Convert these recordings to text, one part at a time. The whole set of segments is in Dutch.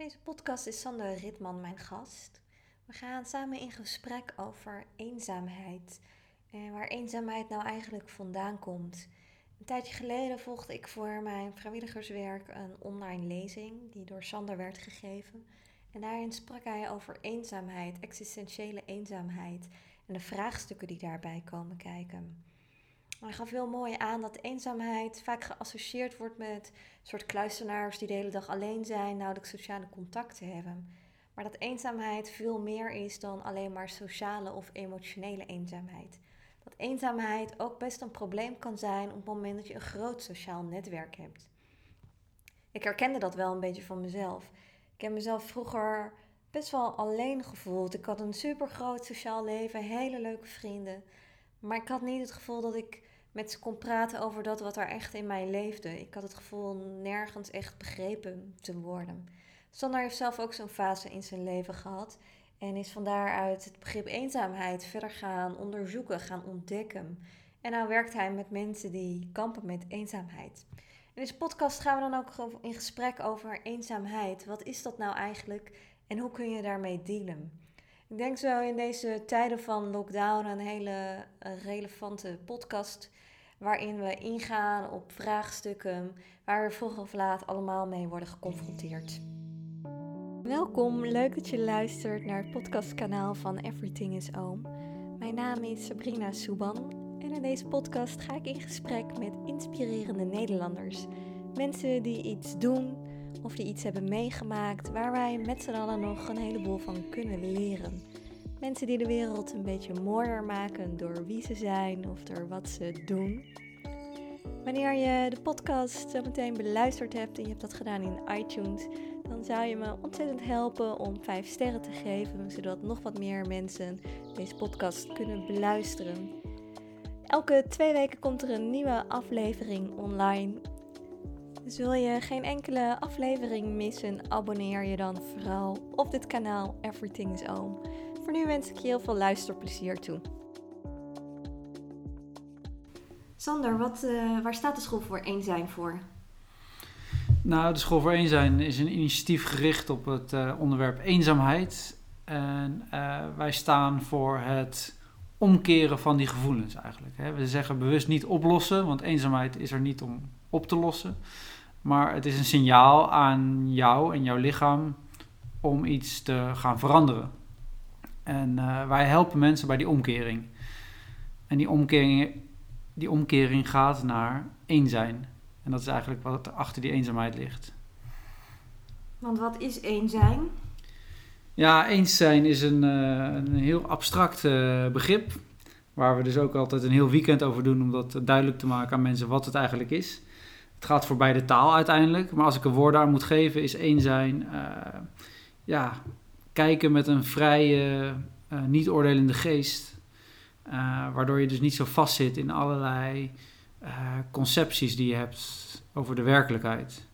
Deze podcast is Sander Ritman mijn gast. We gaan samen in gesprek over eenzaamheid en waar eenzaamheid nou eigenlijk vandaan komt. Een tijdje geleden volgde ik voor mijn vrijwilligerswerk een online lezing die door Sander werd gegeven. En daarin sprak hij over eenzaamheid, existentiële eenzaamheid en de vraagstukken die daarbij komen kijken. Hij gaf heel mooi aan dat eenzaamheid vaak geassocieerd wordt met soort kluisenaars die de hele dag alleen zijn, nauwelijks sociale contacten hebben. Maar dat eenzaamheid veel meer is dan alleen maar sociale of emotionele eenzaamheid. Dat eenzaamheid ook best een probleem kan zijn op het moment dat je een groot sociaal netwerk hebt. Ik herkende dat wel een beetje van mezelf. Ik heb mezelf vroeger best wel alleen gevoeld. Ik had een super groot sociaal leven, hele leuke vrienden. Maar ik had niet het gevoel dat ik met ze kon praten over dat wat er echt in mij leefde. Ik had het gevoel nergens echt begrepen te worden. Sander heeft zelf ook zo'n fase in zijn leven gehad. En is van daaruit het begrip eenzaamheid verder gaan onderzoeken, gaan ontdekken. En nou werkt hij met mensen die kampen met eenzaamheid. In deze podcast gaan we dan ook in gesprek over eenzaamheid. Wat is dat nou eigenlijk en hoe kun je daarmee dealen? Ik denk zo in deze tijden van lockdown een hele relevante podcast waarin we ingaan op vraagstukken waar we vroeg of laat allemaal mee worden geconfronteerd. Welkom, leuk dat je luistert naar het podcastkanaal van Everything is Oom. Mijn naam is Sabrina Souban en in deze podcast ga ik in gesprek met inspirerende Nederlanders. Mensen die iets doen of die iets hebben meegemaakt waar wij met z'n allen nog een heleboel van kunnen leren. Mensen die de wereld een beetje mooier maken door wie ze zijn of door wat ze doen. Wanneer je de podcast zo meteen beluisterd hebt en je hebt dat gedaan in iTunes, dan zou je me ontzettend helpen om 5 sterren te geven, zodat nog wat meer mensen deze podcast kunnen beluisteren. Elke twee weken komt er een nieuwe aflevering online. Dus wil je geen enkele aflevering missen, abonneer je dan vooral op dit kanaal Everything is Oom. Voor nu wens ik je heel veel luisterplezier toe. Sander, wat, uh, waar staat de School voor Eén Zijn voor? Nou, de School voor Eén Zijn is een initiatief gericht op het uh, onderwerp eenzaamheid. En uh, wij staan voor het omkeren van die gevoelens eigenlijk. Hè. We zeggen bewust niet oplossen, want eenzaamheid is er niet om op te lossen. Maar het is een signaal aan jou en jouw lichaam om iets te gaan veranderen. En uh, wij helpen mensen bij die omkering. En die omkering, die omkering gaat naar één zijn. En dat is eigenlijk wat er achter die eenzaamheid ligt. Want wat is één zijn? Ja, eens zijn is een, uh, een heel abstract uh, begrip. Waar we dus ook altijd een heel weekend over doen om dat duidelijk te maken aan mensen wat het eigenlijk is. Het gaat voorbij de taal uiteindelijk. Maar als ik een woord aan moet geven, is één zijn. ja, kijken met een vrije, uh, niet-oordelende geest. Waardoor je dus niet zo vastzit in allerlei concepties die je hebt over de werkelijkheid.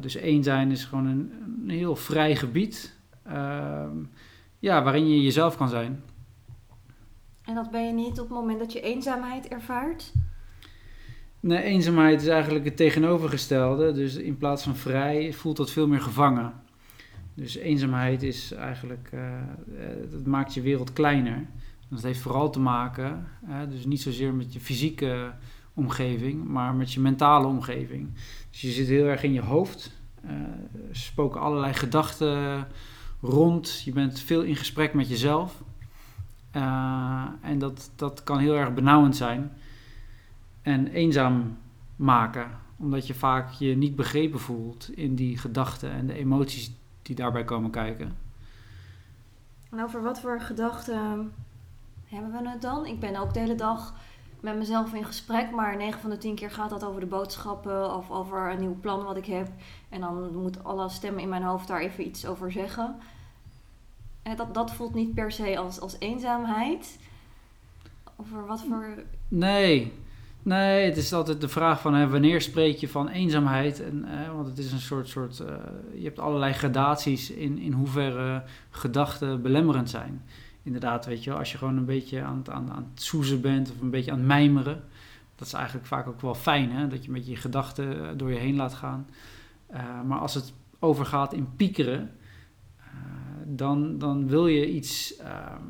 dus één zijn is gewoon een heel vrij gebied. Ehm, ja, waarin je jezelf kan zijn. En dat ben je niet op het moment dat je eenzaamheid ervaart? Nee, eenzaamheid is eigenlijk het tegenovergestelde. Dus in plaats van vrij voelt dat veel meer gevangen. Dus eenzaamheid is eigenlijk, uh, dat maakt je wereld kleiner. Dat heeft vooral te maken, uh, dus niet zozeer met je fysieke omgeving, maar met je mentale omgeving. Dus je zit heel erg in je hoofd. er spoken allerlei gedachten rond. Je bent veel in gesprek met jezelf. en dat, dat kan heel erg benauwend zijn. En eenzaam maken, omdat je vaak je niet begrepen voelt in die gedachten en de emoties die daarbij komen kijken. En over wat voor gedachten hebben we het dan? Ik ben ook de hele dag met mezelf in gesprek, maar 9 van de 10 keer gaat dat over de boodschappen of over een nieuw plan wat ik heb. En dan moet alle stemmen in mijn hoofd daar even iets over zeggen. Dat, dat voelt niet per se als, als eenzaamheid. Over wat voor. Nee, Nee, het is altijd de vraag van hè, wanneer spreek je van eenzaamheid? En, eh, want het is een soort, soort uh, je hebt allerlei gradaties in, in hoeverre gedachten belemmerend zijn. Inderdaad, weet je als je gewoon een beetje aan aan, aan het soezen bent of een beetje aan het mijmeren. Dat is eigenlijk vaak ook wel fijn, hè? dat je met je gedachten door je heen laat gaan. Maar als het overgaat in piekeren, eh, dan, dan wil je iets ehm,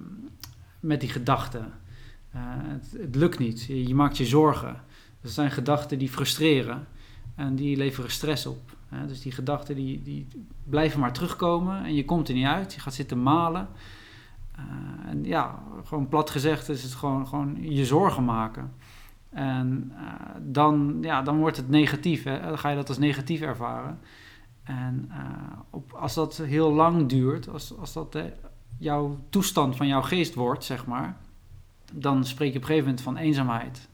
met die gedachten. Eh, het, lukt niet. Je, maakt je zorgen. Dat zijn gedachten die frustreren en die leveren stress op. dus die gedachten die, die blijven maar terugkomen en je komt er niet uit. Je gaat zitten malen. Uh, en ja, gewoon plat gezegd is het gewoon, gewoon je zorgen maken. En uh, dan, ja, dan wordt het negatief. Hè? Dan ga je dat als negatief ervaren. En uh, op, als dat heel lang duurt, als, als dat de, jouw toestand van jouw geest wordt, zeg maar, dan spreek je op een gegeven moment van eenzaamheid.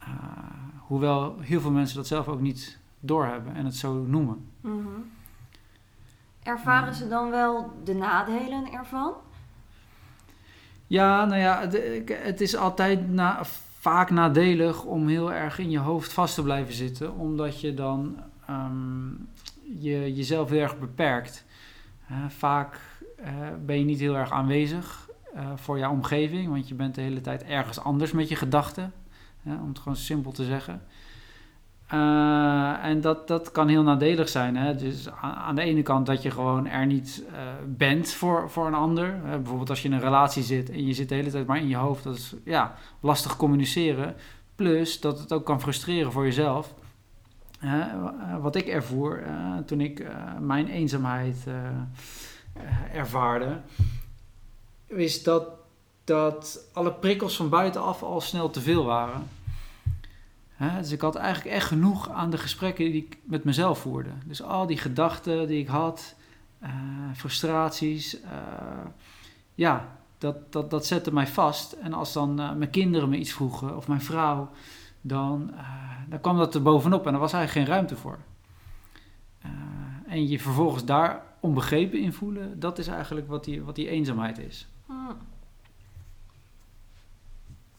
Uh, hoewel heel veel mensen dat zelf ook niet doorhebben en het zo noemen. Mm -hmm. Ervaren ze dan wel de nadelen ervan? Ja, nou ja, het, het is altijd na, vaak nadelig om heel erg in je hoofd vast te blijven zitten, omdat je dan um, je, jezelf heel erg beperkt. Vaak uh, ben je niet heel erg aanwezig uh, voor jouw omgeving, want je bent de hele tijd ergens anders met je gedachten, om het gewoon simpel te zeggen. Uh, en dat, dat kan heel nadelig zijn. Hè? Dus aan, de ene kant dat je gewoon er niet bent voor, voor een ander. Bijvoorbeeld als je in een relatie zit en je zit de hele tijd maar in je hoofd. Dat is ja, lastig communiceren. Plus dat het ook kan frustreren voor jezelf. Wat ik ervoer toen ik mijn eenzaamheid ervaarde. Is dat, dat alle prikkels van buitenaf al snel te veel waren. dus ik had eigenlijk echt genoeg aan de gesprekken die ik met mezelf voerde. Dus al die gedachten die ik had, frustraties, uh, ja, dat, dat, dat zette mij vast. En als dan mijn kinderen me iets vroegen of mijn vrouw, dan, dan kwam dat er bovenop en er was eigenlijk geen ruimte voor. en je vervolgens daar onbegrepen in voelen, dat is eigenlijk wat die, wat die eenzaamheid is. Hmm.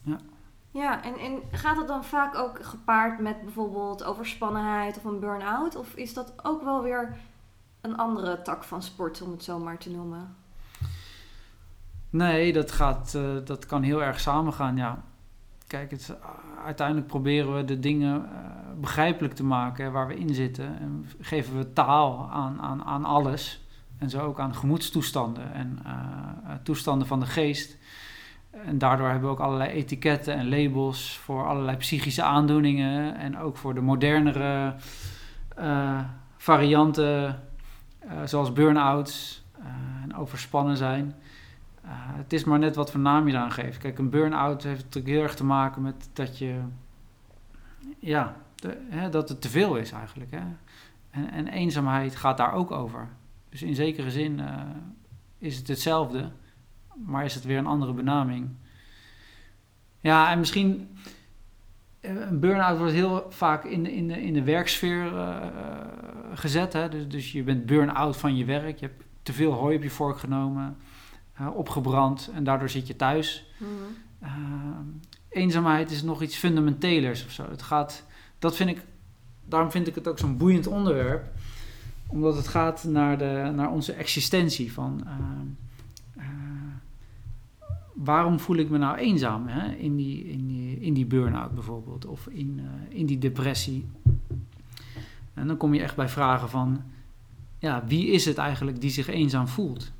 Ja. Ja, en, en gaat dat dan vaak ook gepaard met bijvoorbeeld overspannenheid of een burn-out? Of is dat ook wel weer een andere tak van sport, om het zo maar te noemen? Nee, dat, gaat, uh, dat kan heel erg samengaan, ja. Kijk, het, uiteindelijk proberen we de dingen uh, begrijpelijk te maken waar we in zitten. En geven we taal aan, aan, aan alles. En zo ook aan gemoedstoestanden en uh, toestanden van de geest. En daardoor hebben we ook allerlei etiketten en labels voor allerlei psychische aandoeningen. En ook voor de modernere varianten, zoals burn-outs en overspannen zijn. Het is maar net wat voor naam je eraan geeft. Kijk, een burn-out heeft natuurlijk heel erg te maken met dat je. Ja, hè, dat het te veel is eigenlijk. Hè? En, en, eenzaamheid gaat daar ook over. Dus in zekere zin is het hetzelfde maar is het weer een andere benaming. Ja, en misschien. Eh, een burn-out wordt heel vaak in de, in de, in de werksfeer gezet. Hè? Dus, dus je bent burn-out van je werk. Je hebt te veel hooi op je vork genomen, uh, opgebrand en daardoor zit je thuis. Mm-hmm. eenzaamheid is nog iets fundamentelers of zo. Het gaat, dat vind ik, daarom vind ik het ook zo'n boeiend onderwerp. Omdat het gaat naar, de, naar onze existentie van waarom voel ik me nou eenzaam hè? In, die, in, die, in die burn-out bijvoorbeeld of in, uh, in die depressie. En dan kom je echt bij vragen van, ja, wie is het eigenlijk die zich eenzaam voelt?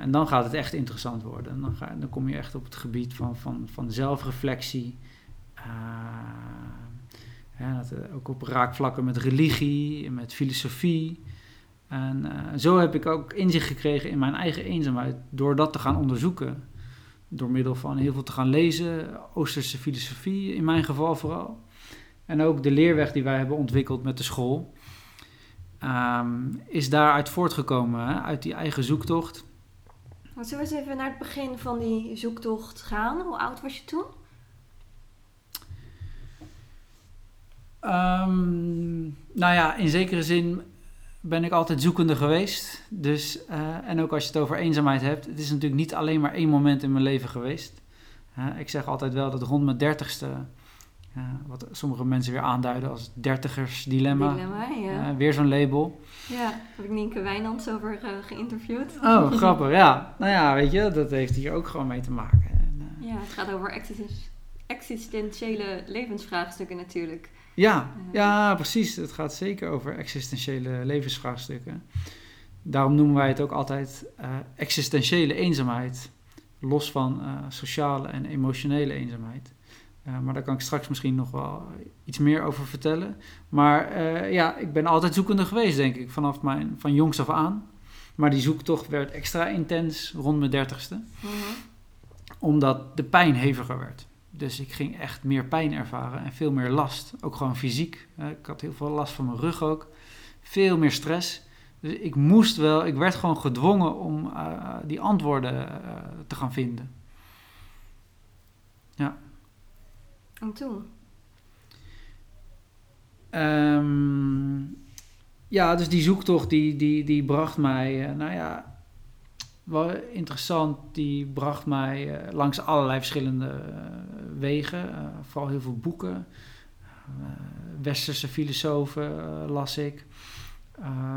En dan gaat het echt interessant worden. En dan, ga, dan kom je echt op het gebied van, van, van zelfreflectie. Ja, dat, ook op raakvlakken met religie, met filosofie. En uh, zo heb ik ook inzicht gekregen in mijn eigen eenzaamheid door dat te gaan onderzoeken. Door middel van heel veel te gaan lezen, Oosterse filosofie in mijn geval vooral. En ook de leerweg die wij hebben ontwikkeld met de school, um, is daaruit voortgekomen, uit die eigen zoektocht. Zullen we eens even naar het begin van die zoektocht gaan? Hoe oud was je toen? Um, nou ja, in zekere zin ben ik altijd zoekende geweest. Dus, uh, en ook als je het over eenzaamheid hebt, het is natuurlijk niet alleen maar één moment in mijn leven geweest. Uh, ik zeg altijd wel dat rond mijn dertigste, wat sommige mensen weer aanduiden als dertigersdilemma. Dilemma, ja. weer zo'n label. Ja, heb ik Nienke Wijnands over geïnterviewd. Oh, grappig, ja. Nou ja, weet je, dat heeft hier ook gewoon mee te maken. En, ja, het gaat over existentiële levensvraagstukken natuurlijk. Ja, ja, precies. Het gaat zeker over existentiële levensvraagstukken. Daarom noemen wij het ook altijd uh, existentiële eenzaamheid. Los van uh, sociale en emotionele eenzaamheid. Uh, maar daar kan ik straks misschien nog wel iets meer over vertellen. Maar ja, ik ben altijd zoekende geweest, denk ik, vanaf mijn, van jongs af aan. Maar die zoektocht werd extra intens rond mijn dertigste. Mm Omdat de pijn heviger werd. Dus ik ging echt meer pijn ervaren en veel meer last. Ook gewoon fysiek. Ik had heel veel last van mijn rug ook. Veel meer stress. Dus ik moest wel, ik werd gewoon gedwongen om uh, die antwoorden uh, te gaan vinden. Ja. En toen? Um, ja, dus die zoektocht die, die, die bracht mij, uh, nou ja, wel interessant. Die bracht mij langs allerlei verschillende wegen. vooral heel veel boeken. westerse filosofen las ik.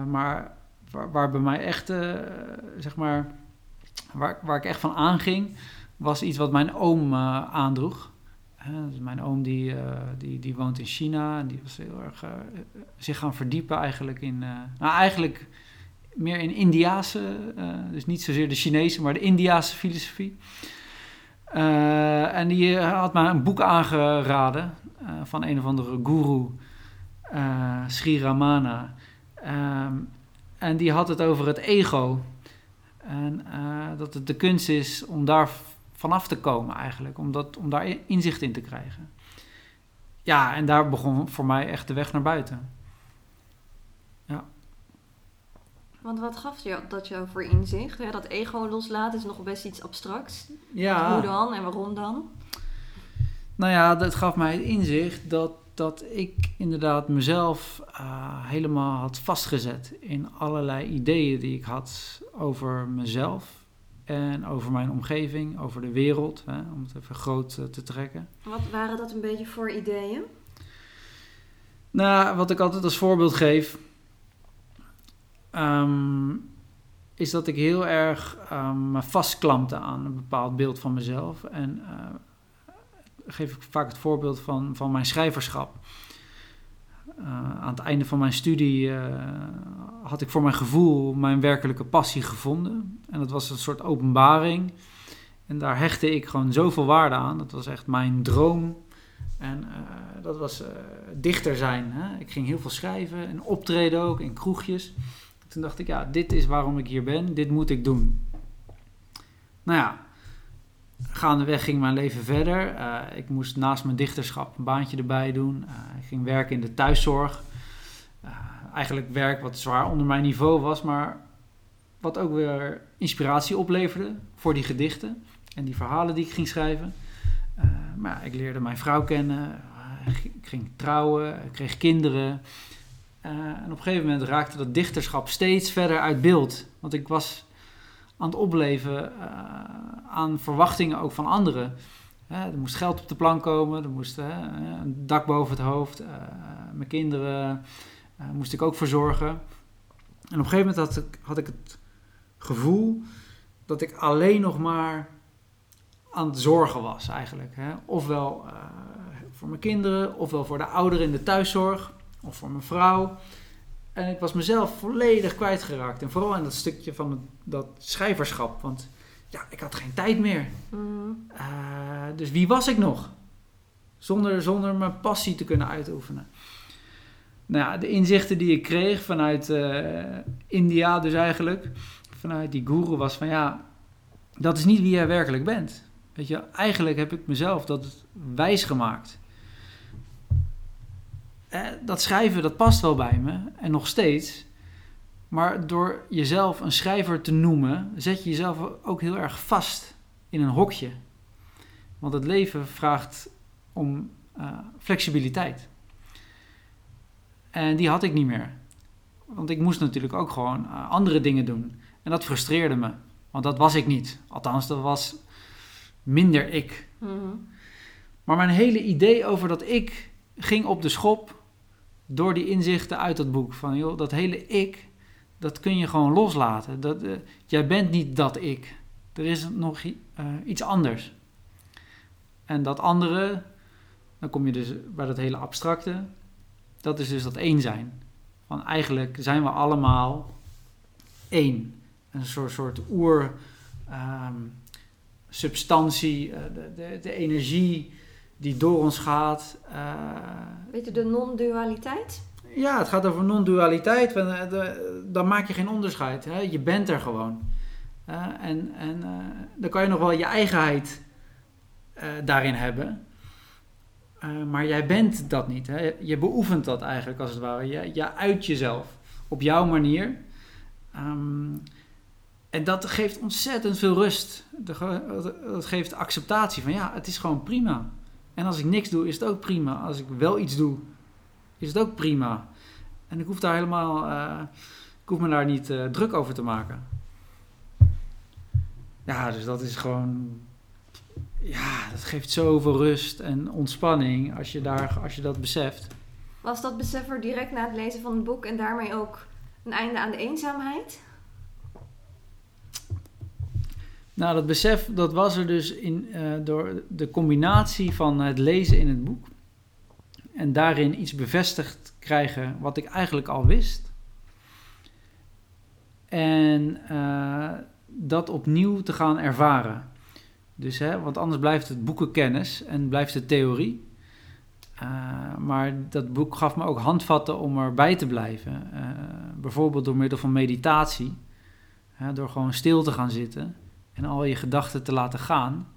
Maar waar, waar, bij mij echt, zeg maar, waar, waar ik echt van aanging, was iets wat mijn oom uh, aandroeg. Dus mijn oom die, die, die woont in China en die was heel erg zich gaan verdiepen eigenlijk in, nou eigenlijk meer in Indiase, dus niet zozeer de Chinese, maar de Indiase filosofie. en die had mij een boek aangeraden van een of andere guru, Sri Ramana. Um, en die had het over het ego. En dat het de kunst is om daar vanaf te komen eigenlijk. Om, dat, om daar inzicht in te krijgen. Ja, en daar begon voor mij echt de weg naar buiten. Ja. Want wat gaf je dat jou voor inzicht? Ja, dat ego loslaten is nog best iets abstracts. Ja. Hoe dan en waarom dan? Nou ja, dat gaf mij het inzicht dat dat ik inderdaad mezelf uh, helemaal had vastgezet in allerlei ideeën die ik had over mezelf en over mijn omgeving, over de wereld, hè, om het even groot uh, te trekken. Wat waren dat een beetje voor ideeën? Nou, wat ik altijd als voorbeeld geef, um, is dat ik heel erg um, me vastklampte aan een bepaald beeld van mezelf. En uh, geef ik vaak het voorbeeld van, van mijn schrijverschap. Uh, aan het einde van mijn studie had ik voor mijn gevoel mijn werkelijke passie gevonden. En dat was een soort openbaring. En daar hechtte ik gewoon zoveel waarde aan. Dat was echt mijn droom. En uh, dat was dichter zijn. Hè? Ik ging heel veel schrijven en optreden ook in kroegjes. Toen dacht ik, ja, dit is waarom ik hier ben. Dit moet ik doen. Nou ja, gaandeweg ging mijn leven verder. Uh, ik moest naast mijn dichterschap een baantje erbij doen. Ik ging werken in de thuiszorg. Eigenlijk werk wat zwaar onder mijn niveau was, maar wat ook weer inspiratie opleverde voor die gedichten en die verhalen die ik ging schrijven. maar ja, ik leerde mijn vrouw kennen, ik ging trouwen, ik kreeg kinderen. en op een gegeven moment raakte dat dichterschap steeds verder uit beeld. Want ik was aan het opleven aan verwachtingen ook van anderen. er moest geld op de plank komen, er moest een dak boven het hoofd, mijn kinderen uh, moest ik ook verzorgen. En op een gegeven moment had ik, had ik het gevoel dat ik alleen nog maar aan het zorgen was eigenlijk. Hè. Ofwel voor mijn kinderen, ofwel voor de ouderen in de thuiszorg, of voor mijn vrouw. En ik was mezelf volledig kwijtgeraakt. En vooral in dat stukje van het, dat schrijverschap. Want ja, ik had geen tijd meer. Mm. Uh, dus wie was ik nog? Zonder, zonder mijn passie te kunnen uitoefenen. Nou ja, de inzichten die ik kreeg vanuit uh, India dus eigenlijk. Vanuit die guru was van ja, dat is niet wie jij werkelijk bent. Weet je, eigenlijk heb ik mezelf dat wijs gemaakt eh, dat schrijven, dat past wel bij me. En nog steeds. Maar door jezelf een schrijver te noemen, zet je jezelf ook heel erg vast in een hokje. Want het leven vraagt om uh, flexibiliteit. En die had ik niet meer. Want ik moest natuurlijk ook gewoon uh, andere dingen doen. En dat frustreerde me. Want dat was ik niet. Althans, dat was minder ik. Mm -hmm. Maar mijn hele idee over dat ik ging op de schop door die inzichten uit dat boek. Van joh, dat hele ik, dat kun je gewoon loslaten. Dat, uh, jij bent niet dat ik. Er is nog uh, iets anders. En dat andere, dan kom je dus bij dat hele abstracte. Dat is dus dat één zijn. Van eigenlijk zijn we allemaal één. Een soort, soort oer ehm, substantie, uh, de, de, de, energie die door ons gaat. Uh, Weet je, de non-dualiteit? Ja, het gaat over non-dualiteit. Dan maak je geen onderscheid. Hè? Je bent er gewoon. Uh, en en dan kan je nog wel je eigenheid daarin hebben. Uh, maar jij bent dat niet. Hè? Je beoefent dat eigenlijk als het ware. Je, uit jezelf op jouw manier. Um, en dat geeft ontzettend veel rust. Dat geeft acceptatie van ja, het is gewoon prima. En als ik niks doe, is het ook prima. Als ik wel iets doe, is het ook prima. En ik hoef daar helemaal, uh, ik hoef me daar niet uh, druk over te maken. Ja, dus dat is gewoon ja, dat geeft zoveel rust en ontspanning als je, daar, als je dat beseft. Was dat besef er direct na het lezen van het boek en daarmee ook een einde aan de eenzaamheid? Nou, dat besef dat was er dus in, uh, door de combinatie van het lezen in het boek en daarin iets bevestigd krijgen wat ik eigenlijk al wist. En uh, dat opnieuw te gaan ervaren. Dus, hè, want anders blijft het boekenkennis en blijft het theorie. Uh, maar dat boek gaf me ook handvatten om erbij te blijven. Uh, bijvoorbeeld door middel van meditatie. door gewoon stil te gaan zitten en al je gedachten te laten gaan.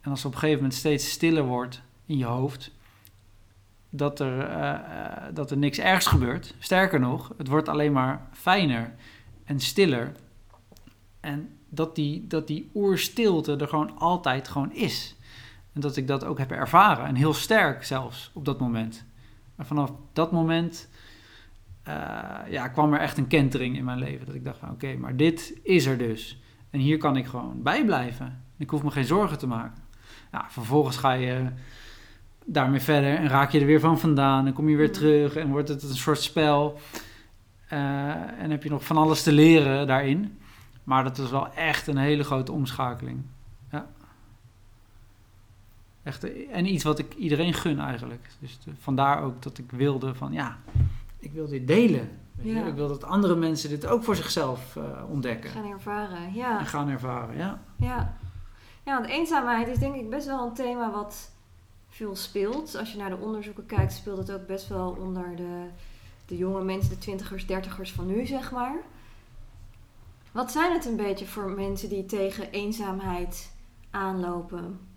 En als het op een gegeven moment steeds stiller wordt in je hoofd, dat er, uh, dat er niks ergs gebeurt. Sterker nog, het wordt alleen maar fijner en stiller. En dat die, dat die oerstilte er gewoon altijd gewoon is. En dat ik dat ook heb ervaren. En heel sterk zelfs op dat moment. En vanaf dat moment uh, ja, kwam er echt een kentering in mijn leven. Dat ik dacht van oké, maar dit is er dus. En hier kan ik gewoon bij blijven. Ik hoef me geen zorgen te maken. Nou, vervolgens ga je daarmee verder en raak je er weer van vandaan. En kom je weer mm. terug en wordt het een soort spel. Uh, en heb je nog van alles te leren daarin. Maar dat is wel echt een hele grote omschakeling. Ja. Echt, en iets wat ik iedereen gun eigenlijk. Dus vandaar ook dat ik wilde van ja, ik wil dit delen. Ja. Ik wil dat andere mensen dit ook voor zichzelf uh, ontdekken. Gaan ervaren, ja. En gaan ervaren, ja. Ja. Ja, want eenzaamheid is denk ik best wel een thema wat veel speelt. Als je naar de onderzoeken kijkt, speelt het ook best wel onder de, de jonge mensen, de twintigers, dertigers van nu, zeg maar. Wat zijn het een beetje voor mensen die tegen eenzaamheid aanlopen?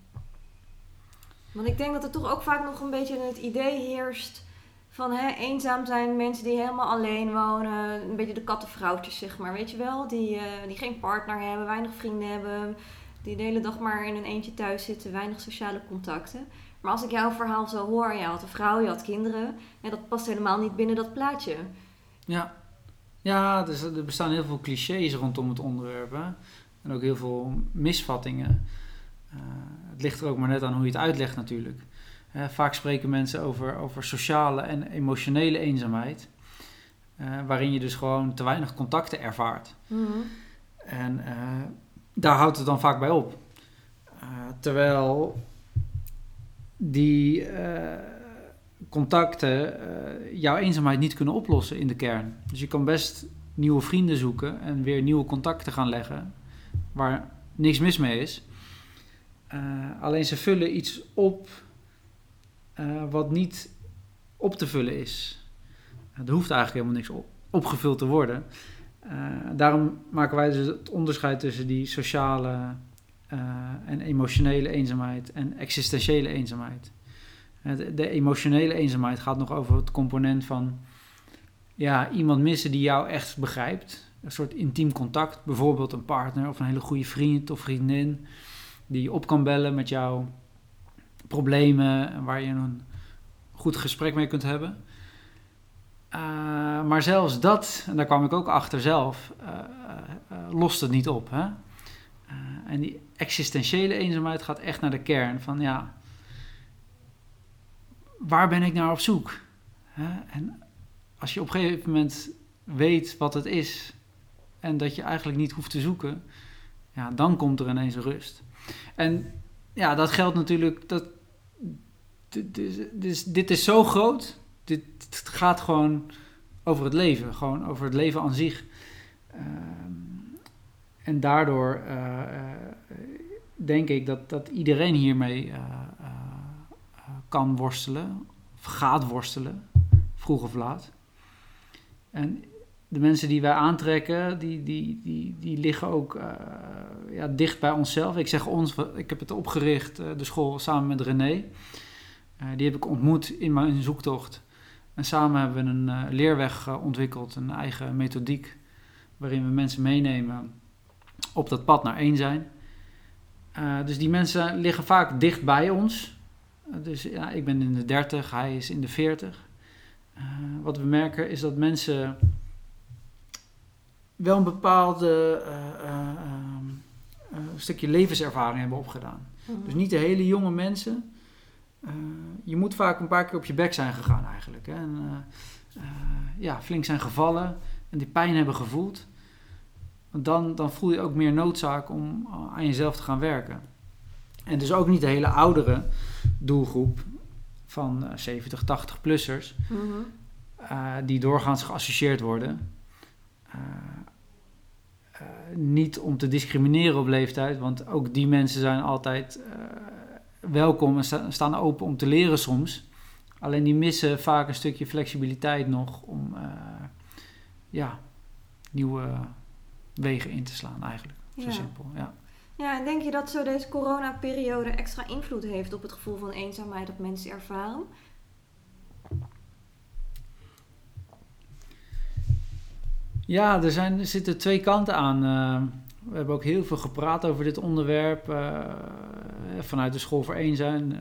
Want ik denk dat er toch ook vaak nog een beetje het idee heerst van hè, eenzaam zijn mensen die helemaal alleen wonen. Een beetje de kattenvrouwtjes, zeg maar. Weet je wel? Die, uh, die geen partner hebben, weinig vrienden hebben. Die de hele dag maar in een eentje thuis zitten, weinig sociale contacten. Maar als ik jouw verhaal zo hoor, je had een vrouw, je had kinderen. En dat past helemaal niet binnen dat plaatje. Ja, ja, dus er bestaan heel veel clichés rondom het onderwerp. Hè? En ook heel veel misvattingen. Uh, het ligt er ook maar net aan hoe je het uitlegt natuurlijk. Uh, vaak spreken mensen over, over sociale en emotionele eenzaamheid. Uh, waarin je dus gewoon te weinig contacten ervaart. Mm -hmm. En daar houdt het dan vaak bij op. terwijl die contacten uh, jouw eenzaamheid niet kunnen oplossen in de kern. Dus je kan best nieuwe vrienden zoeken en weer nieuwe contacten gaan leggen waar niks mis mee is. Uh, alleen ze vullen iets op uh, wat niet op te vullen is. er hoeft eigenlijk helemaal niks op, opgevuld te worden. daarom maken wij dus het onderscheid tussen die sociale en emotionele eenzaamheid en existentiële eenzaamheid. De, de, emotionele eenzaamheid gaat nog over het component van ja, iemand missen die jou echt begrijpt. Een soort intiem contact, bijvoorbeeld een partner of een hele goede vriend of vriendin die je op kan bellen met jouw problemen en waar je een goed gesprek mee kunt hebben. Uh, maar zelfs dat, en daar kwam ik ook achter zelf, uh, uh, lost het niet op. Hè? en die existentiële eenzaamheid gaat echt naar de kern van ja, waar ben ik naar op zoek? En als je op een gegeven moment weet wat het is en dat je eigenlijk niet hoeft te zoeken, ja, dan komt er ineens rust. En ja, dat geldt natuurlijk. Dat, dus, dus dit is zo groot dit, gaat gewoon over het leven, gewoon over het leven aan zich. Ehm, en daardoor eh, eh, denk ik dat, dat iedereen hiermee eh, kan worstelen, of gaat worstelen, vroeg of laat. En de mensen die wij aantrekken, die, die, die, die liggen ook ja, dicht bij onszelf. Ik zeg ons, ik heb het opgericht, de school, samen met René. die heb ik ontmoet in mijn zoektocht. En samen hebben we een leerweg ontwikkeld, een eigen methodiek, waarin we mensen meenemen op dat pad naar één zijn. Uh, dus die mensen liggen vaak dicht bij ons. Dus ja, ik ben in de 30, hij is in de 40. Uh, wat we merken is dat mensen wel een bepaalde stukje levenservaring hebben opgedaan. Mm. Dus niet de hele jonge mensen. je moet vaak een paar keer op je bek zijn gegaan eigenlijk. Hè? En, ja, flink zijn gevallen en die pijn hebben gevoeld. Want dan, dan voel je ook meer noodzaak om aan jezelf te gaan werken. En dus ook niet de hele oudere doelgroep van 70, 80-plussers, mm -hmm. uh, die doorgaans geassocieerd worden. Uh, uh, niet om te discrimineren op leeftijd, want ook die mensen zijn altijd welkom en sta, staan open om te leren soms. Alleen die missen vaak een stukje flexibiliteit nog om ja, nieuwe wegen in te slaan eigenlijk. Zo simpel, ja. Ja, en denk je dat zo deze coronaperiode extra invloed heeft op het gevoel van eenzaamheid dat mensen ervaren? Ja, er, zijn, er zitten twee kanten aan. Uh, we hebben ook heel veel gepraat over dit onderwerp uh, vanuit de School voor Eenzijn. Uh,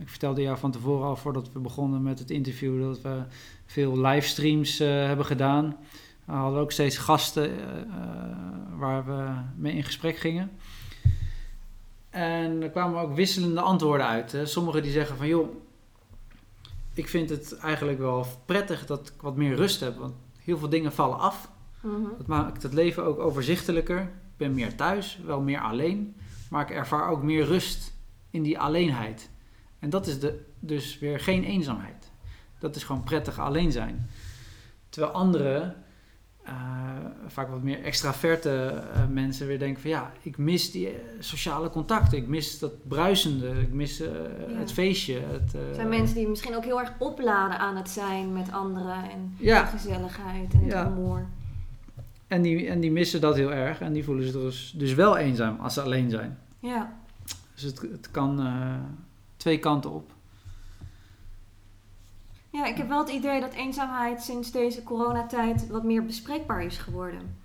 ik vertelde jou van tevoren al, voordat we begonnen met het interview, dat we veel livestreams hebben gedaan. We hadden ook steeds gasten eh, eh, waar we mee in gesprek gingen. En er kwamen ook wisselende antwoorden uit. Sommigen die zeggen van joh, ik vind het eigenlijk wel prettig dat ik wat meer rust heb. Want heel veel dingen vallen af. Mm Dat maakt het leven ook overzichtelijker. Ik ben meer thuis, wel meer alleen. Maar ik ervaar ook meer rust in die alleenheid. En dat is de, dus weer geen eenzaamheid. Dat is gewoon prettig alleen zijn. Terwijl anderen uh, vaak wat meer extraverte uh, mensen weer denken van ja, ik mis die eh, sociale contacten, ik mis dat bruisende, ik mis ja. het feestje. Het, zijn mensen die misschien ook heel erg opladen aan het zijn met anderen en ja. de gezelligheid en het ja. humor. En die, en die missen dat heel erg en die voelen zich dus, dus wel eenzaam als ze alleen zijn. Ja. Dus het, het kan twee kanten op. Ja, ik heb wel het idee dat eenzaamheid sinds deze coronatijd wat meer bespreekbaar is geworden.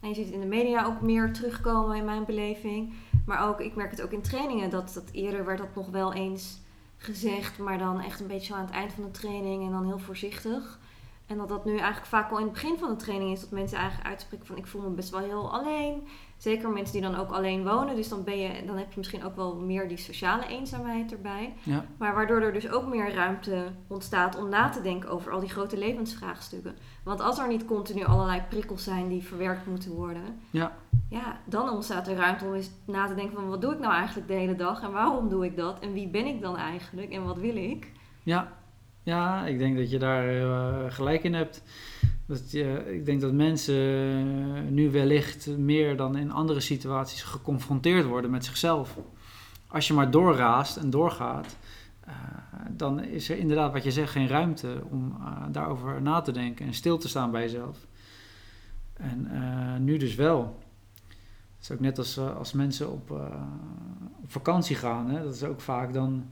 En je ziet het in de media ook meer terugkomen in mijn beleving. Maar ook, ik merk het ook in trainingen, dat, dat eerder werd dat nog wel eens gezegd, maar dan echt een beetje aan het eind van de training en dan heel voorzichtig. En dat dat nu eigenlijk vaak al in het begin van de training is dat mensen eigenlijk uitspreken van ik voel me best wel heel alleen. Zeker mensen die dan ook alleen wonen. Dus dan, ben je, dan heb je misschien ook wel meer die sociale eenzaamheid erbij. Ja. Maar waardoor er dus ook meer ruimte ontstaat om na te denken over al die grote levensvraagstukken. Want als er niet continu allerlei prikkels zijn die verwerkt moeten worden. Ja. Ja, dan ontstaat er ruimte om eens na te denken van wat doe ik nou eigenlijk de hele dag? En waarom doe ik dat? En wie ben ik dan eigenlijk? En wat wil ik? Ja, ja ik denk dat je daar uh, gelijk in hebt. Ik denk dat mensen nu wellicht meer dan in andere situaties geconfronteerd worden met zichzelf. Als je maar doorraast en doorgaat, uh, dan is er inderdaad, wat je zegt, geen ruimte om uh, daarover na te denken en stil te staan bij jezelf. En uh, nu dus wel. Het is ook net als, als mensen op, op vakantie gaan. Hè? Dat is ook vaak dan,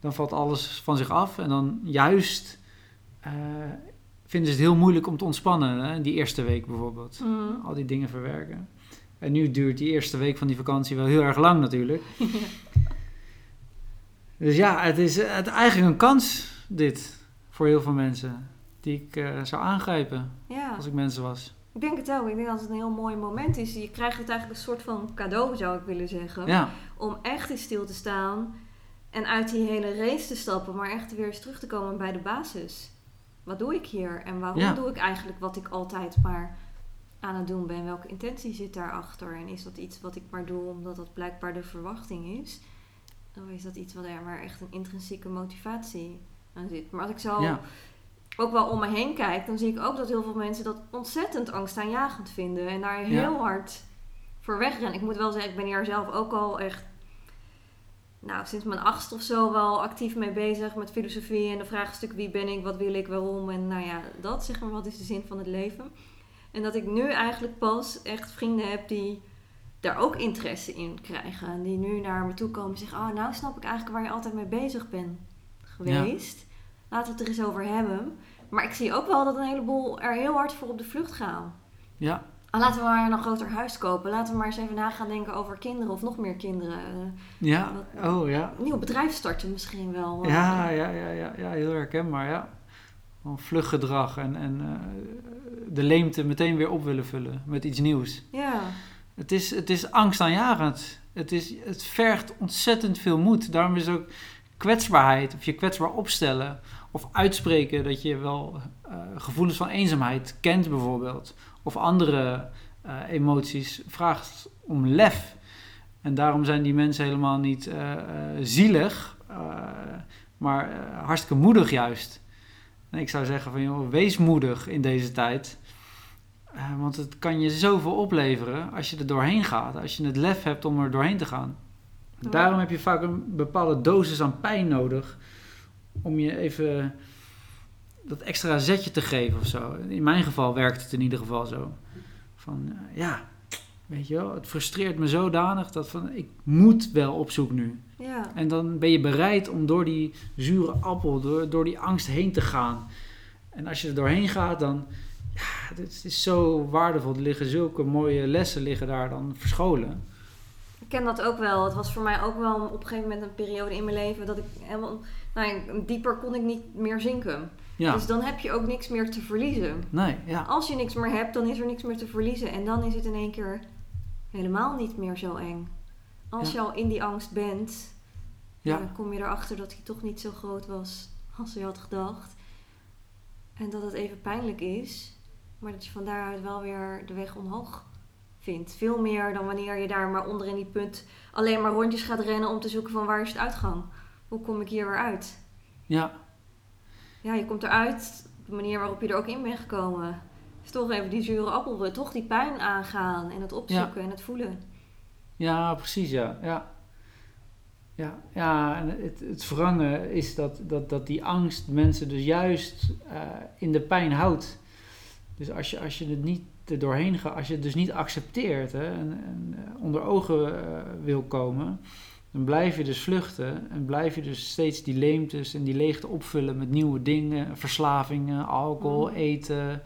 dan valt alles van zich af en dan juist vinden ze het heel moeilijk om te ontspannen. Hè? Die eerste week bijvoorbeeld. Mm. Al die dingen verwerken. En nu duurt die eerste week van die vakantie wel heel erg lang natuurlijk. Dus ja, het is het, eigenlijk een kans dit voor heel veel mensen. Die ik uh, zou aangrijpen ja. als ik mensen was. Ik denk het ook. Ik denk dat het een heel mooi moment is. Je krijgt het eigenlijk een soort van cadeau, zou ik willen zeggen. Ja. Om echt in stil te staan en uit die hele race te stappen, maar echt weer eens terug te komen bij de basis wat doe ik hier? En waarom doe ik eigenlijk wat ik altijd maar aan het doen ben? Welke intentie zit daarachter? En is dat iets wat ik maar doe omdat dat blijkbaar de verwachting is? Of is dat iets wat er maar echt een intrinsieke motivatie aan zit. Maar als ik zo Ja. ook wel om me heen kijk, dan zie ik ook dat heel veel mensen dat ontzettend angstaanjagend vinden. En daar heel Ja. hard voor wegrennen. Ik moet wel zeggen, ik ben hier zelf ook al echt, nou, sinds mijn achtste of zo wel actief mee bezig met filosofie. En de vraagstuk wie ben ik, wat wil ik, waarom. En nou ja, dat zeg maar, wat is de zin van het leven. En dat ik nu eigenlijk pas echt vrienden heb die daar ook interesse in krijgen. En die nu naar me toe komen en zeggen, oh, nou snap ik eigenlijk waar je altijd mee bezig bent geweest. Laten we het er eens over hebben. Maar ik zie ook wel dat een heleboel er heel hard voor op de vlucht gaan. Ja, laten we maar een groter huis kopen. Laten we maar eens even na gaan denken over kinderen of nog meer kinderen. Eh, ja, oh ja. een nieuw bedrijf starten misschien wel. Ja, ja, ja, ja, ja, heel herkenbaar, ja. Gewoon vlug gedrag en, en eh, de leemte meteen weer op willen vullen met iets nieuws. Ja, Het is, het is angstaanjagend. Het, is, het vergt ontzettend veel moed. Daarom is ook kwetsbaarheid, of je kwetsbaar opstellen, of uitspreken dat je wel eh, gevoelens van eenzaamheid kent bijvoorbeeld, of andere eh, emoties, vraagt om lef. En daarom zijn die mensen helemaal niet eh, eh, zielig, maar hartstikke moedig juist. En ik zou zeggen van joh, wees moedig in deze tijd. Want het kan je zoveel opleveren als je er doorheen gaat. Als je het lef hebt om er doorheen te gaan. Daarom heb je vaak een bepaalde dosis aan pijn nodig. Om je even dat extra zetje te geven of zo. In mijn geval werkt het in ieder geval zo. Van eh, ja, weet je wel, het frustreert me zodanig dat van ik moet wel op zoek nu. ja. En dan ben je bereid om door die zure appel, door, door die angst heen te gaan. En als je er doorheen gaat, dan... Ja, dit is zo waardevol. Er liggen zulke mooie lessen liggen daar dan verscholen. Ik ken dat ook wel. Het was voor mij ook wel op een gegeven moment een periode in mijn leven dat ik helemaal, nou, dieper kon ik niet meer zinken. Ja, Dus dan heb je ook niks meer te verliezen. nee, ja. Als je niks meer hebt, dan is er niks meer te verliezen. En dan is het in één keer helemaal niet meer zo eng. Als Ja. je al in die angst bent, Ja. dan kom je erachter dat hij toch niet zo groot was als je had gedacht. En dat het even pijnlijk is, maar dat je van daaruit wel weer de weg omhoog vindt. Veel meer dan wanneer je daar maar onder in die punt alleen maar rondjes gaat rennen om te zoeken van waar is het uitgang? Hoe kom ik hier weer uit? Ja, Ja, je komt eruit op de manier waarop je er ook in bent gekomen. Is toch even die zure appel, toch die pijn aangaan en het opzoeken en het voelen. ja precies, ja. Ja, ja, ja en het, het wrange is dat, dat, dat die angst mensen dus juist eh, in de pijn houdt. Dus als je, als je het niet er doorheen gaat, als je het dus niet accepteert hè, en, en eh, onder ogen eh, wil komen, dan blijf je dus vluchten en blijf je dus steeds die leemtes en die leegte opvullen met nieuwe dingen, verslavingen, alcohol, Mhm. eten.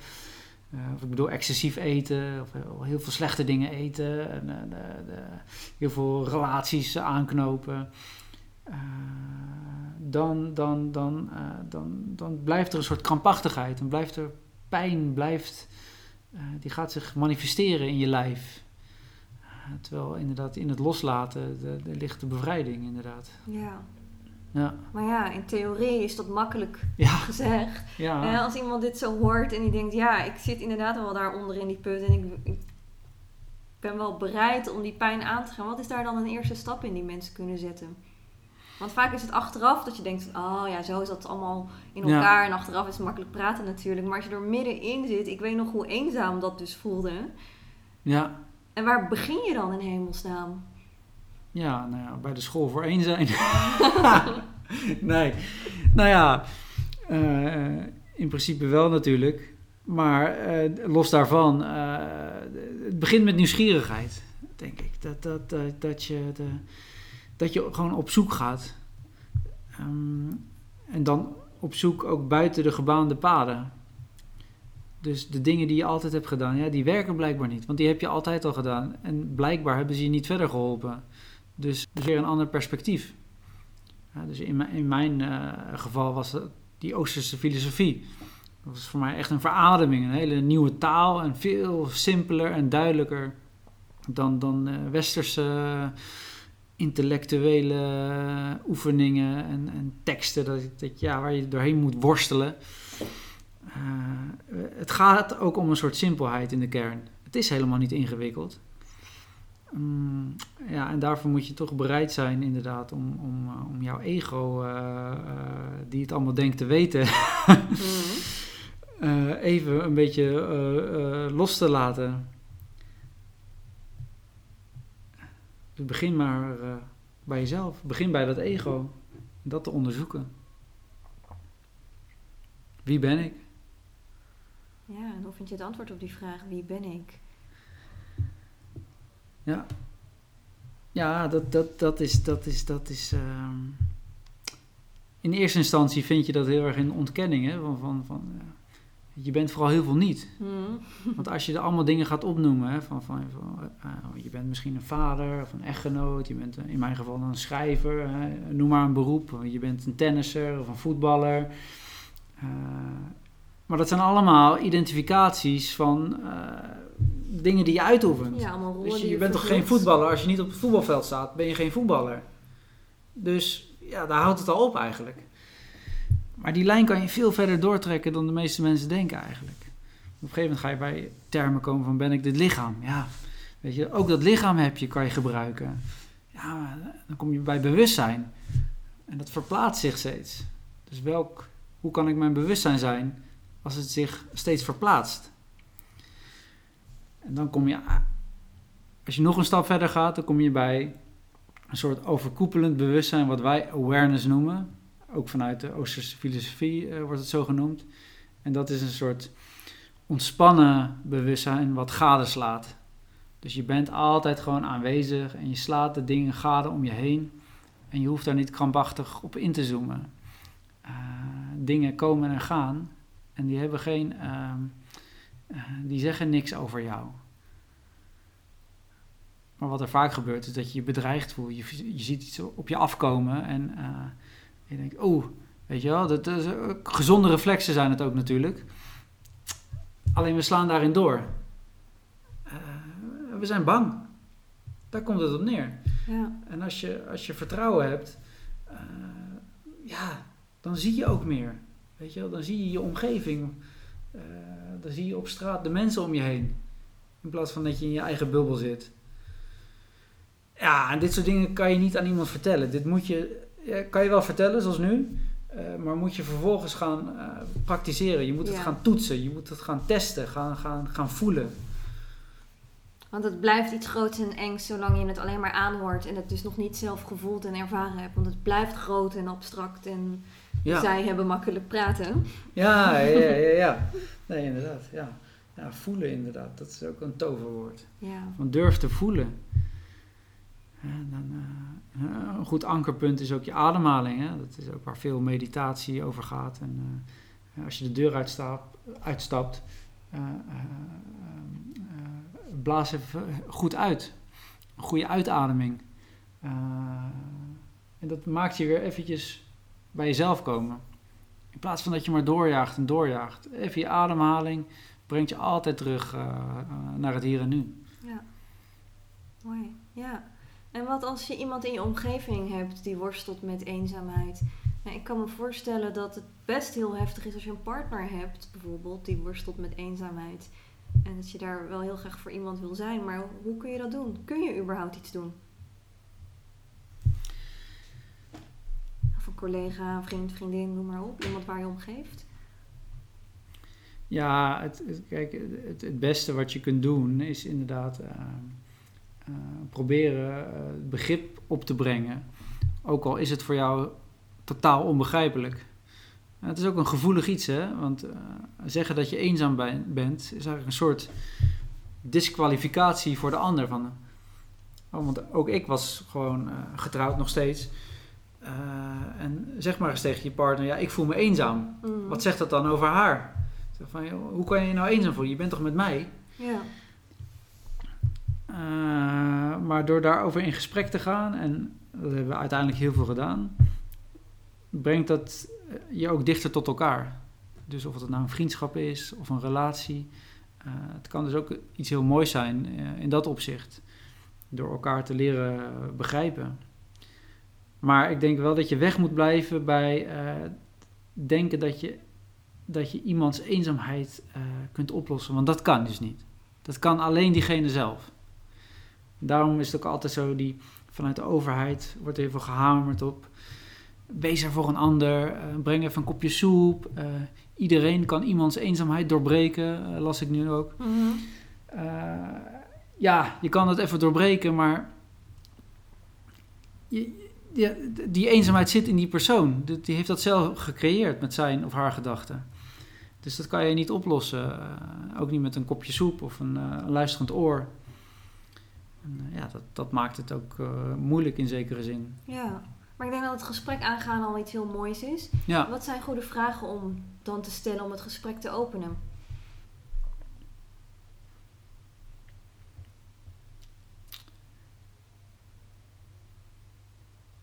eh, of ik bedoel excessief eten, of heel, veel slechte dingen eten, en, eh, de, de, heel veel relaties aanknopen. Eh, dan, dan, dan, eh, dan, dan blijft er een soort krampachtigheid, dan blijft er pijn, blijft, eh, die gaat zich manifesteren in je lijf. Terwijl inderdaad in het loslaten de, de ligt de bevrijding inderdaad. Ja. Ja, Maar ja, in theorie is dat makkelijk ja, gezegd. ja. Als iemand dit zo hoort en die denkt, ja, ik zit inderdaad wel daaronder in die put en ik, ik ben wel bereid om die pijn aan te gaan. Wat is daar dan een eerste stap in die mensen kunnen zetten? Want vaak is het achteraf dat je denkt, oh ja, zo is dat allemaal in Ja. elkaar. En achteraf is het makkelijk praten natuurlijk. Maar als je er middenin zit, ik weet nog hoe eenzaam dat dus voelde. ja. En waar begin je dan in hemelsnaam? Ja, nou ja, bij de school voor één zijn. nee, nou ja, eh, in principe wel natuurlijk. Maar eh, los daarvan, eh, het begint met nieuwsgierigheid, denk ik. Dat, dat, dat, dat, je, de, dat je gewoon op zoek gaat. Ehm, en dan op zoek ook buiten de gebaande paden. Dus de dingen die je altijd hebt gedaan, ja, die werken blijkbaar niet. Want die heb je altijd al gedaan. En blijkbaar hebben ze je niet verder geholpen. Dus weer een ander perspectief. Ja, dus in mijn, in mijn eh, geval was die Oosterse filosofie. Dat was voor mij echt een verademing. Een hele nieuwe taal en veel simpeler en duidelijker dan, dan eh, westerse intellectuele oefeningen en, en teksten dat, dat, ja, waar je doorheen moet worstelen. Eh, het gaat ook om een soort simpelheid in de kern. Het is helemaal niet ingewikkeld. Mm, ja, en daarvoor moet je toch bereid zijn, inderdaad, om, om, eh, om jouw ego, eh, die het allemaal denkt te weten, Mhm. even een beetje los te laten. Dus begin maar bij jezelf. Begin bij dat ego. Dat te onderzoeken. Wie ben ik? Ja, en hoe vind je het antwoord op die vraag, wie ben ik? Ja, dat, dat, dat is. Dat is, dat is ehm, in eerste instantie vind je dat heel erg in ontkenning. Hè? Van, van, van, eh, je bent vooral heel veel niet. Mhm. Want als je er allemaal dingen gaat opnoemen, hè, van, van, van, eh, je bent misschien een vader of een echtgenoot, je bent eh, in mijn geval een schrijver, hè, noem maar een beroep, je bent een tennisser of een voetballer. Maar dat zijn allemaal identificaties van eh, dingen die je uitoefent. Ja, allemaal rollen Dus je, bent toch geen voetballer? Als je niet op het voetbalveld staat, ben je geen voetballer. Dus ja, daar houdt het al op eigenlijk. Maar die lijn kan je veel verder doortrekken dan de meeste mensen denken eigenlijk. Op een gegeven moment ga je bij termen komen van ben ik dit lichaam? Ja, weet je, ook dat lichaam heb je, kan je gebruiken. Ja, dan kom je bij bewustzijn. En dat verplaatst zich steeds. Dus welk, hoe kan ik mijn bewustzijn zijn als het zich steeds verplaatst? En dan kom je, als je nog een stap verder gaat, dan kom je bij een soort overkoepelend bewustzijn, wat wij awareness noemen. Ook vanuit de Oosterse filosofie eh, wordt het zo genoemd. En dat is een soort ontspannen bewustzijn wat gadeslaat. Dus je bent altijd gewoon aanwezig en je slaat de dingen gade om je heen. En je hoeft daar niet krampachtig op in te zoomen. Eh, dingen komen en gaan en die hebben geen, ehm, eh, die zeggen niks over jou. Maar wat er vaak gebeurt is dat je je bedreigd voelt. Je, je ziet iets op je afkomen en eh, je denkt, oeh, weet je wel, dat, is, eh, gezonde reflexen zijn het ook natuurlijk. Alleen we slaan daarin door. We zijn bang. Daar komt het op neer. Ja. En als je, als je vertrouwen hebt, ja, dan zie je ook meer. Weet je wel, dan zie je je omgeving. Eh, dan zie je op straat de mensen om je heen. In plaats van dat je in je eigen bubbel zit. Ja, en dit soort dingen kan je niet aan iemand vertellen. Dit moet je, ja, kan je wel vertellen, zoals nu. eh, maar moet je vervolgens gaan eh, praktiseren. Je moet het gaan toetsen. Je moet het gaan testen. Gaan, gaan, gaan voelen. Want het blijft iets groots en engs zolang je het alleen maar aanhoort en het dus nog niet zelf gevoeld en ervaren hebt. Want het blijft groot en abstract en Ja. zij hebben makkelijk praten. Ja, ja, ja, ja, ja. Nee, inderdaad. Ja. ja, voelen inderdaad. Dat is ook een toverwoord. Ja. Van durf te voelen. Dan, eh, een goed ankerpunt is ook je ademhaling. Hè? Dat is ook waar veel meditatie over gaat. En eh, als je de deur uitstapt, uitstapt eh, blaas even goed uit. Een goede uitademing. En dat maakt je weer eventjes bij jezelf komen. In plaats van dat je maar doorjaagt en doorjaagt. Even je ademhaling brengt je altijd terug eh, eh, naar het hier en nu. Ja. Mooi. Ja. En wat als je iemand in je omgeving hebt die worstelt met eenzaamheid? Nou, ik kan me voorstellen dat het best heel heftig is als je een partner hebt, bijvoorbeeld, die worstelt met eenzaamheid. En dat je daar wel heel graag voor iemand wil zijn. Maar hoe kun je dat doen? Kun je überhaupt iets doen? Of een collega, vriend, vriendin, noem maar op. Iemand waar je om geeft. Ja, het, kijk, het, het beste wat je kunt doen is inderdaad eh, eh, proberen het begrip op te brengen. Ook al is het voor jou totaal onbegrijpelijk. Het is ook een gevoelig iets, hè? Want zeggen dat je eenzaam bent is eigenlijk een soort disqualificatie voor de ander. Van, oh, want ook ik was gewoon getrouwd nog steeds. Eh, en zeg maar eens tegen je partner, ja, ik voel me eenzaam. Mhm. Wat zegt dat dan over haar? Zeg van, joh, hoe kan je je nou eenzaam voelen? Je bent toch met mij? Ja. Eh, maar door daarover in gesprek te gaan, en dat hebben we uiteindelijk heel veel gedaan, brengt dat eh, je ook dichter tot elkaar. Dus of het nou een vriendschap is of een relatie. het kan dus ook iets heel moois zijn in dat opzicht. Door elkaar te leren begrijpen. Maar ik denk wel dat je weg moet blijven bij eh, denken dat je, dat je iemands eenzaamheid eh, kunt oplossen. Want dat kan dus niet. Dat kan alleen diegene zelf. Daarom is het ook altijd zo, die, vanuit de overheid wordt er heel veel gehamerd op. Wees er voor een ander, uh, breng even een kopje soep. Uh, iedereen kan iemands eenzaamheid doorbreken, uh, las ik nu ook. Mhm. ja, je kan het even doorbreken, maar je, die, die eenzaamheid zit in die persoon. Die, heeft dat zelf gecreëerd met zijn of haar gedachten. Dus dat kan je niet oplossen. ook niet met een kopje soep of een, een luisterend oor. En, ja, dat, dat maakt het ook moeilijk in zekere zin. Ja. Maar ik denk dat het gesprek aangaan al iets heel moois is. Ja. Wat zijn goede vragen om dan te stellen om het gesprek te openen?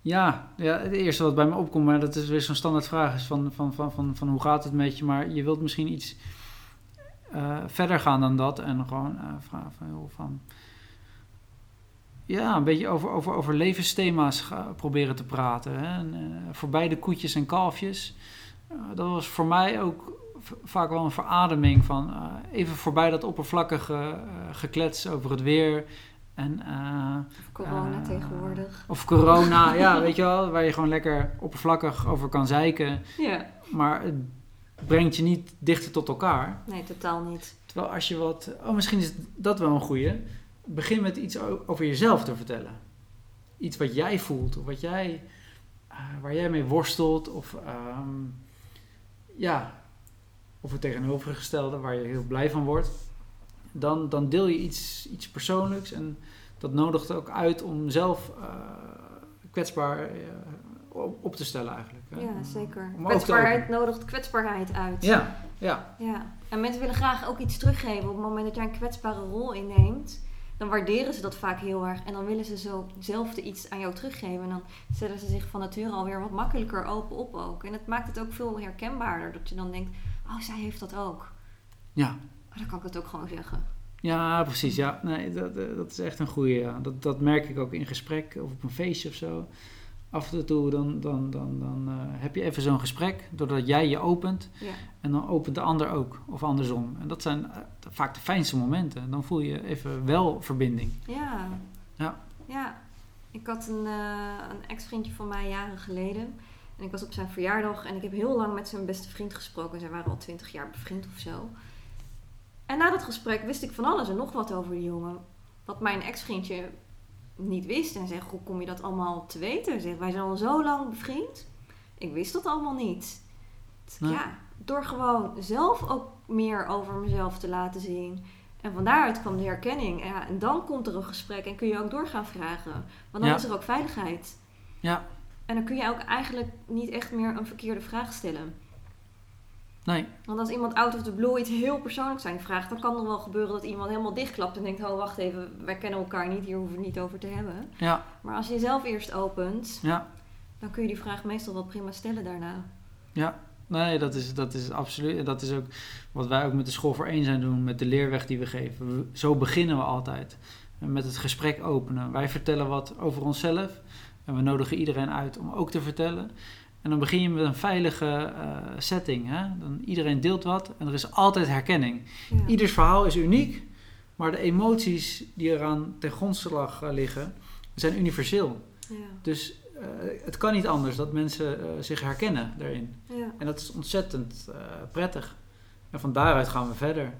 Ja, ja, het eerste wat bij me opkomt, maar dat is weer zo'n standaard vraag, is van, van, van, van, van hoe gaat het met je? Maar je wilt misschien iets uh, verder gaan dan dat en gewoon uh, vragen van, van ja, een beetje over, over, over levensthema's proberen te praten. Hè. En, uh, voorbij de koetjes en kalfjes. Dat was voor mij ook vaak wel een verademing van even voorbij dat oppervlakkige geklets over het weer. En, of corona tegenwoordig. Of corona, ja, weet je wel, waar je gewoon lekker oppervlakkig over kan zeiken. Ja. Maar het brengt je niet dichter tot elkaar. Nee, totaal niet. Terwijl als je wat, oh misschien is dat wel een goeie begin met iets over jezelf te vertellen. Iets wat jij voelt, of wat jij, uh, waar jij mee worstelt, of um, ja, of het tegenovergestelde waar je heel blij van wordt. Dan, dan deel je iets, iets persoonlijks en dat nodigt ook uit om zelf uh, kwetsbaar uh, op te stellen eigenlijk. Ja, zeker. Om kwetsbaarheid nodigt kwetsbaarheid uit. Ja, ja. ja. En mensen willen graag ook iets teruggeven op het moment dat jij een kwetsbare rol inneemt dan waarderen ze dat vaak heel erg. En dan willen ze zo zelf iets aan jou teruggeven. En dan stellen ze zich van nature alweer wat makkelijker open op ook. En het maakt het ook veel herkenbaarder. Dat je dan denkt, oh, zij heeft dat ook. Ja. Oh, dan kan ik het ook gewoon zeggen. Ja, precies. Ja, nee, dat, eh, dat is echt een goede. Ja. Dat, dat merk ik ook in gesprek of op een feestje of zo af en toe dan, dan, dan, dan uh, heb je even zo'n gesprek, doordat jij je opent. Ja. En dan opent de ander ook, of andersom. En dat zijn uh, vaak de fijnste momenten. Dan voel je even wel verbinding. Ja. Ja. Ja. Ik had een, uh, een ex-vriendje van mij jaren geleden. En ik was op zijn verjaardag en ik heb heel lang met zijn beste vriend gesproken. Zij waren al twintig jaar bevriend of zo. En na dat gesprek wist ik van alles en nog wat over die jongen. Wat mijn ex-vriendje niet wist. En zeg, hoe kom je dat allemaal te weten? Zeg, wij zijn al zo lang bevriend. Ik wist dat allemaal niet. Ja, door gewoon zelf ook meer over mezelf te laten zien. En van daaruit kwam de herkenning. Ja, en dan komt er een gesprek en kun je ook doorgaan vragen. Want dan Ja. is er ook veiligheid. Ja, En dan kun je ook eigenlijk niet echt meer een verkeerde vraag stellen. Nee. Want als iemand out of the blue iets heel persoonlijks aan je vraagt, dan kan er wel gebeuren dat iemand helemaal dichtklapt en denkt: Oh, wacht even, wij kennen elkaar niet, hier hoeven we het niet over te hebben. Ja, Maar als je jezelf eerst opent, ja. dan kun je die vraag meestal wel prima stellen daarna. Ja, nee, dat is, dat is absoluut. en Dat is ook wat wij ook met de School voor Eén zijn doen, met de leerweg die we geven. We- zo beginnen we altijd. Met het gesprek openen. Wij vertellen wat over onszelf. En we nodigen iedereen uit om ook te vertellen. En dan begin je met een veilige eh, setting. Hè? Dan, iedereen deelt wat en er is altijd herkenning. Ja. Ieders verhaal is uniek, maar de emoties die eraan ten grondslag eh, liggen, zijn universeel. Ja. Dus eh, het kan niet anders dat mensen zich herkennen daarin. Ja. En dat is ontzettend prettig. En van daaruit gaan we verder.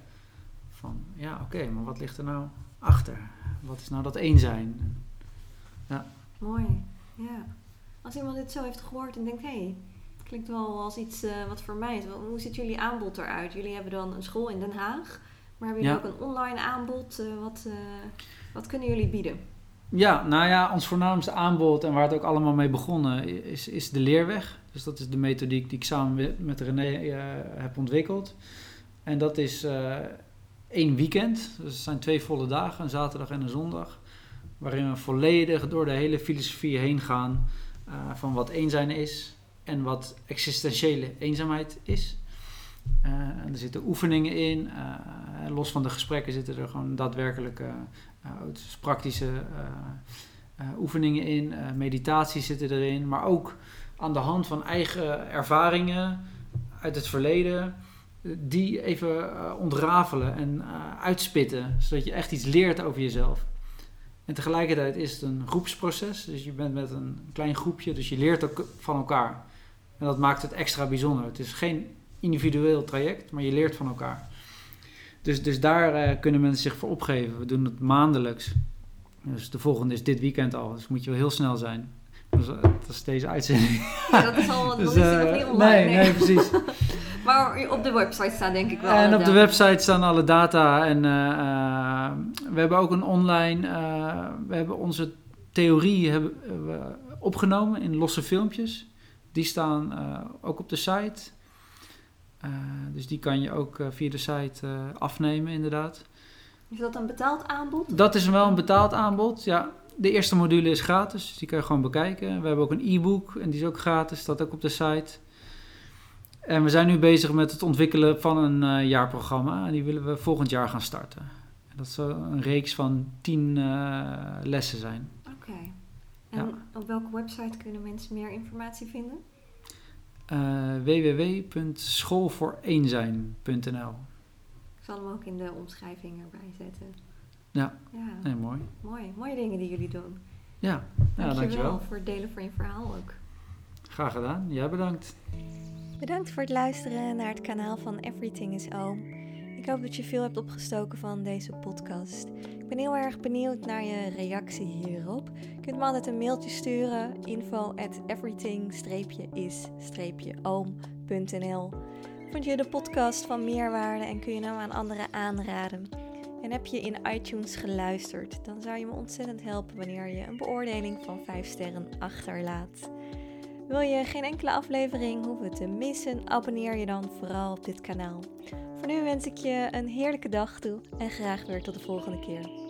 Van ja, oké, maar wat ligt er nou achter? Wat is nou dat één zijn? Mooi. Ja. Als iemand dit zo heeft gehoord en denkt: hé, hey, klinkt wel als iets eh, wat voor mij is. Hoe ziet jullie aanbod eruit? Jullie hebben dan een school in Den Haag, maar hebben jullie Ja. ook een online aanbod? Eh, wat, eh, wat kunnen jullie bieden? Ja, nou ja, ons voornaamste aanbod en waar het ook allemaal mee begonnen is, is de leerweg. Dus dat is de methodiek die ik samen met, René heb ontwikkeld. En dat is één weekend. Dus het zijn twee volle dagen, een zaterdag en een zondag. Waarin we volledig door de hele filosofie heen gaan eh, van wat een zijn is en wat existentiële eenzaamheid is. Eh, er zitten oefeningen in. eh, los van de gesprekken zitten er gewoon daadwerkelijke praktische oefeningen in. meditaties zitten erin. Maar ook aan de hand van eigen ervaringen uit het verleden. Die even ontrafelen en uitspitten. Zodat je echt iets leert over jezelf. En tegelijkertijd is het een groepsproces. Dus je bent met een klein groepje, dus je leert ook van elkaar. En dat maakt het extra bijzonder. Het is geen individueel traject, maar je leert van elkaar. Dus, dus daar eh, kunnen mensen zich voor opgeven. We doen het maandelijks. Dus de volgende is dit weekend al. Dus moet je wel heel snel zijn. Dus, uh, dat is deze uitzending. Ja, dat is al Dus, die nog eh, niet online. nee, nee, precies. Maar op de website staan denk ik wel. En op de website staan alle data. En eh, eh, we hebben ook een online. eh, we hebben onze theorie hebben, we opgenomen in losse filmpjes. Die staan eh, ook op de site. Eh, dus die kan je ook via de site eh, afnemen, inderdaad. Is dat een betaald aanbod? Dat is wel een betaald aanbod. Ja, de eerste module is gratis, dus die kan je gewoon bekijken. We hebben ook een e-book en die is ook gratis, staat ook op de site. En we zijn nu bezig met het ontwikkelen van een eh, jaarprogramma. En die willen we volgend jaar gaan starten. En dat zal een reeks van tien eh, lessen zijn. Oké. En op welke website kunnen mensen meer informatie vinden? Eh www.schoolvooreenzijn.nl Ik zal hem ook in de omschrijving erbij zetten. Ja. Ja, Nee, mooi. mooi. Mooie dingen die jullie doen. Ja, ja Dankjewel dankjewel. voor het delen van je verhaal ook. Graag gedaan. Jij bedankt. Bedankt voor het luisteren naar het kanaal van Everything is Oom. Ik hoop dat je veel hebt opgestoken van deze podcast. Ik ben heel erg benieuwd naar je reactie hierop. Je kunt me altijd een mailtje sturen. info at everything-is-oom.nl Vond je de podcast van meerwaarde en kun je hem aan anderen aanraden? En heb je in iTunes geluisterd? Dan zou je me ontzettend helpen wanneer je een beoordeling van 5 sterren achterlaat. Wil je geen enkele aflevering hoeven te missen? Abonneer je dan vooral op dit kanaal. Voor nu wens ik je een heerlijke dag toe en graag weer tot de volgende keer.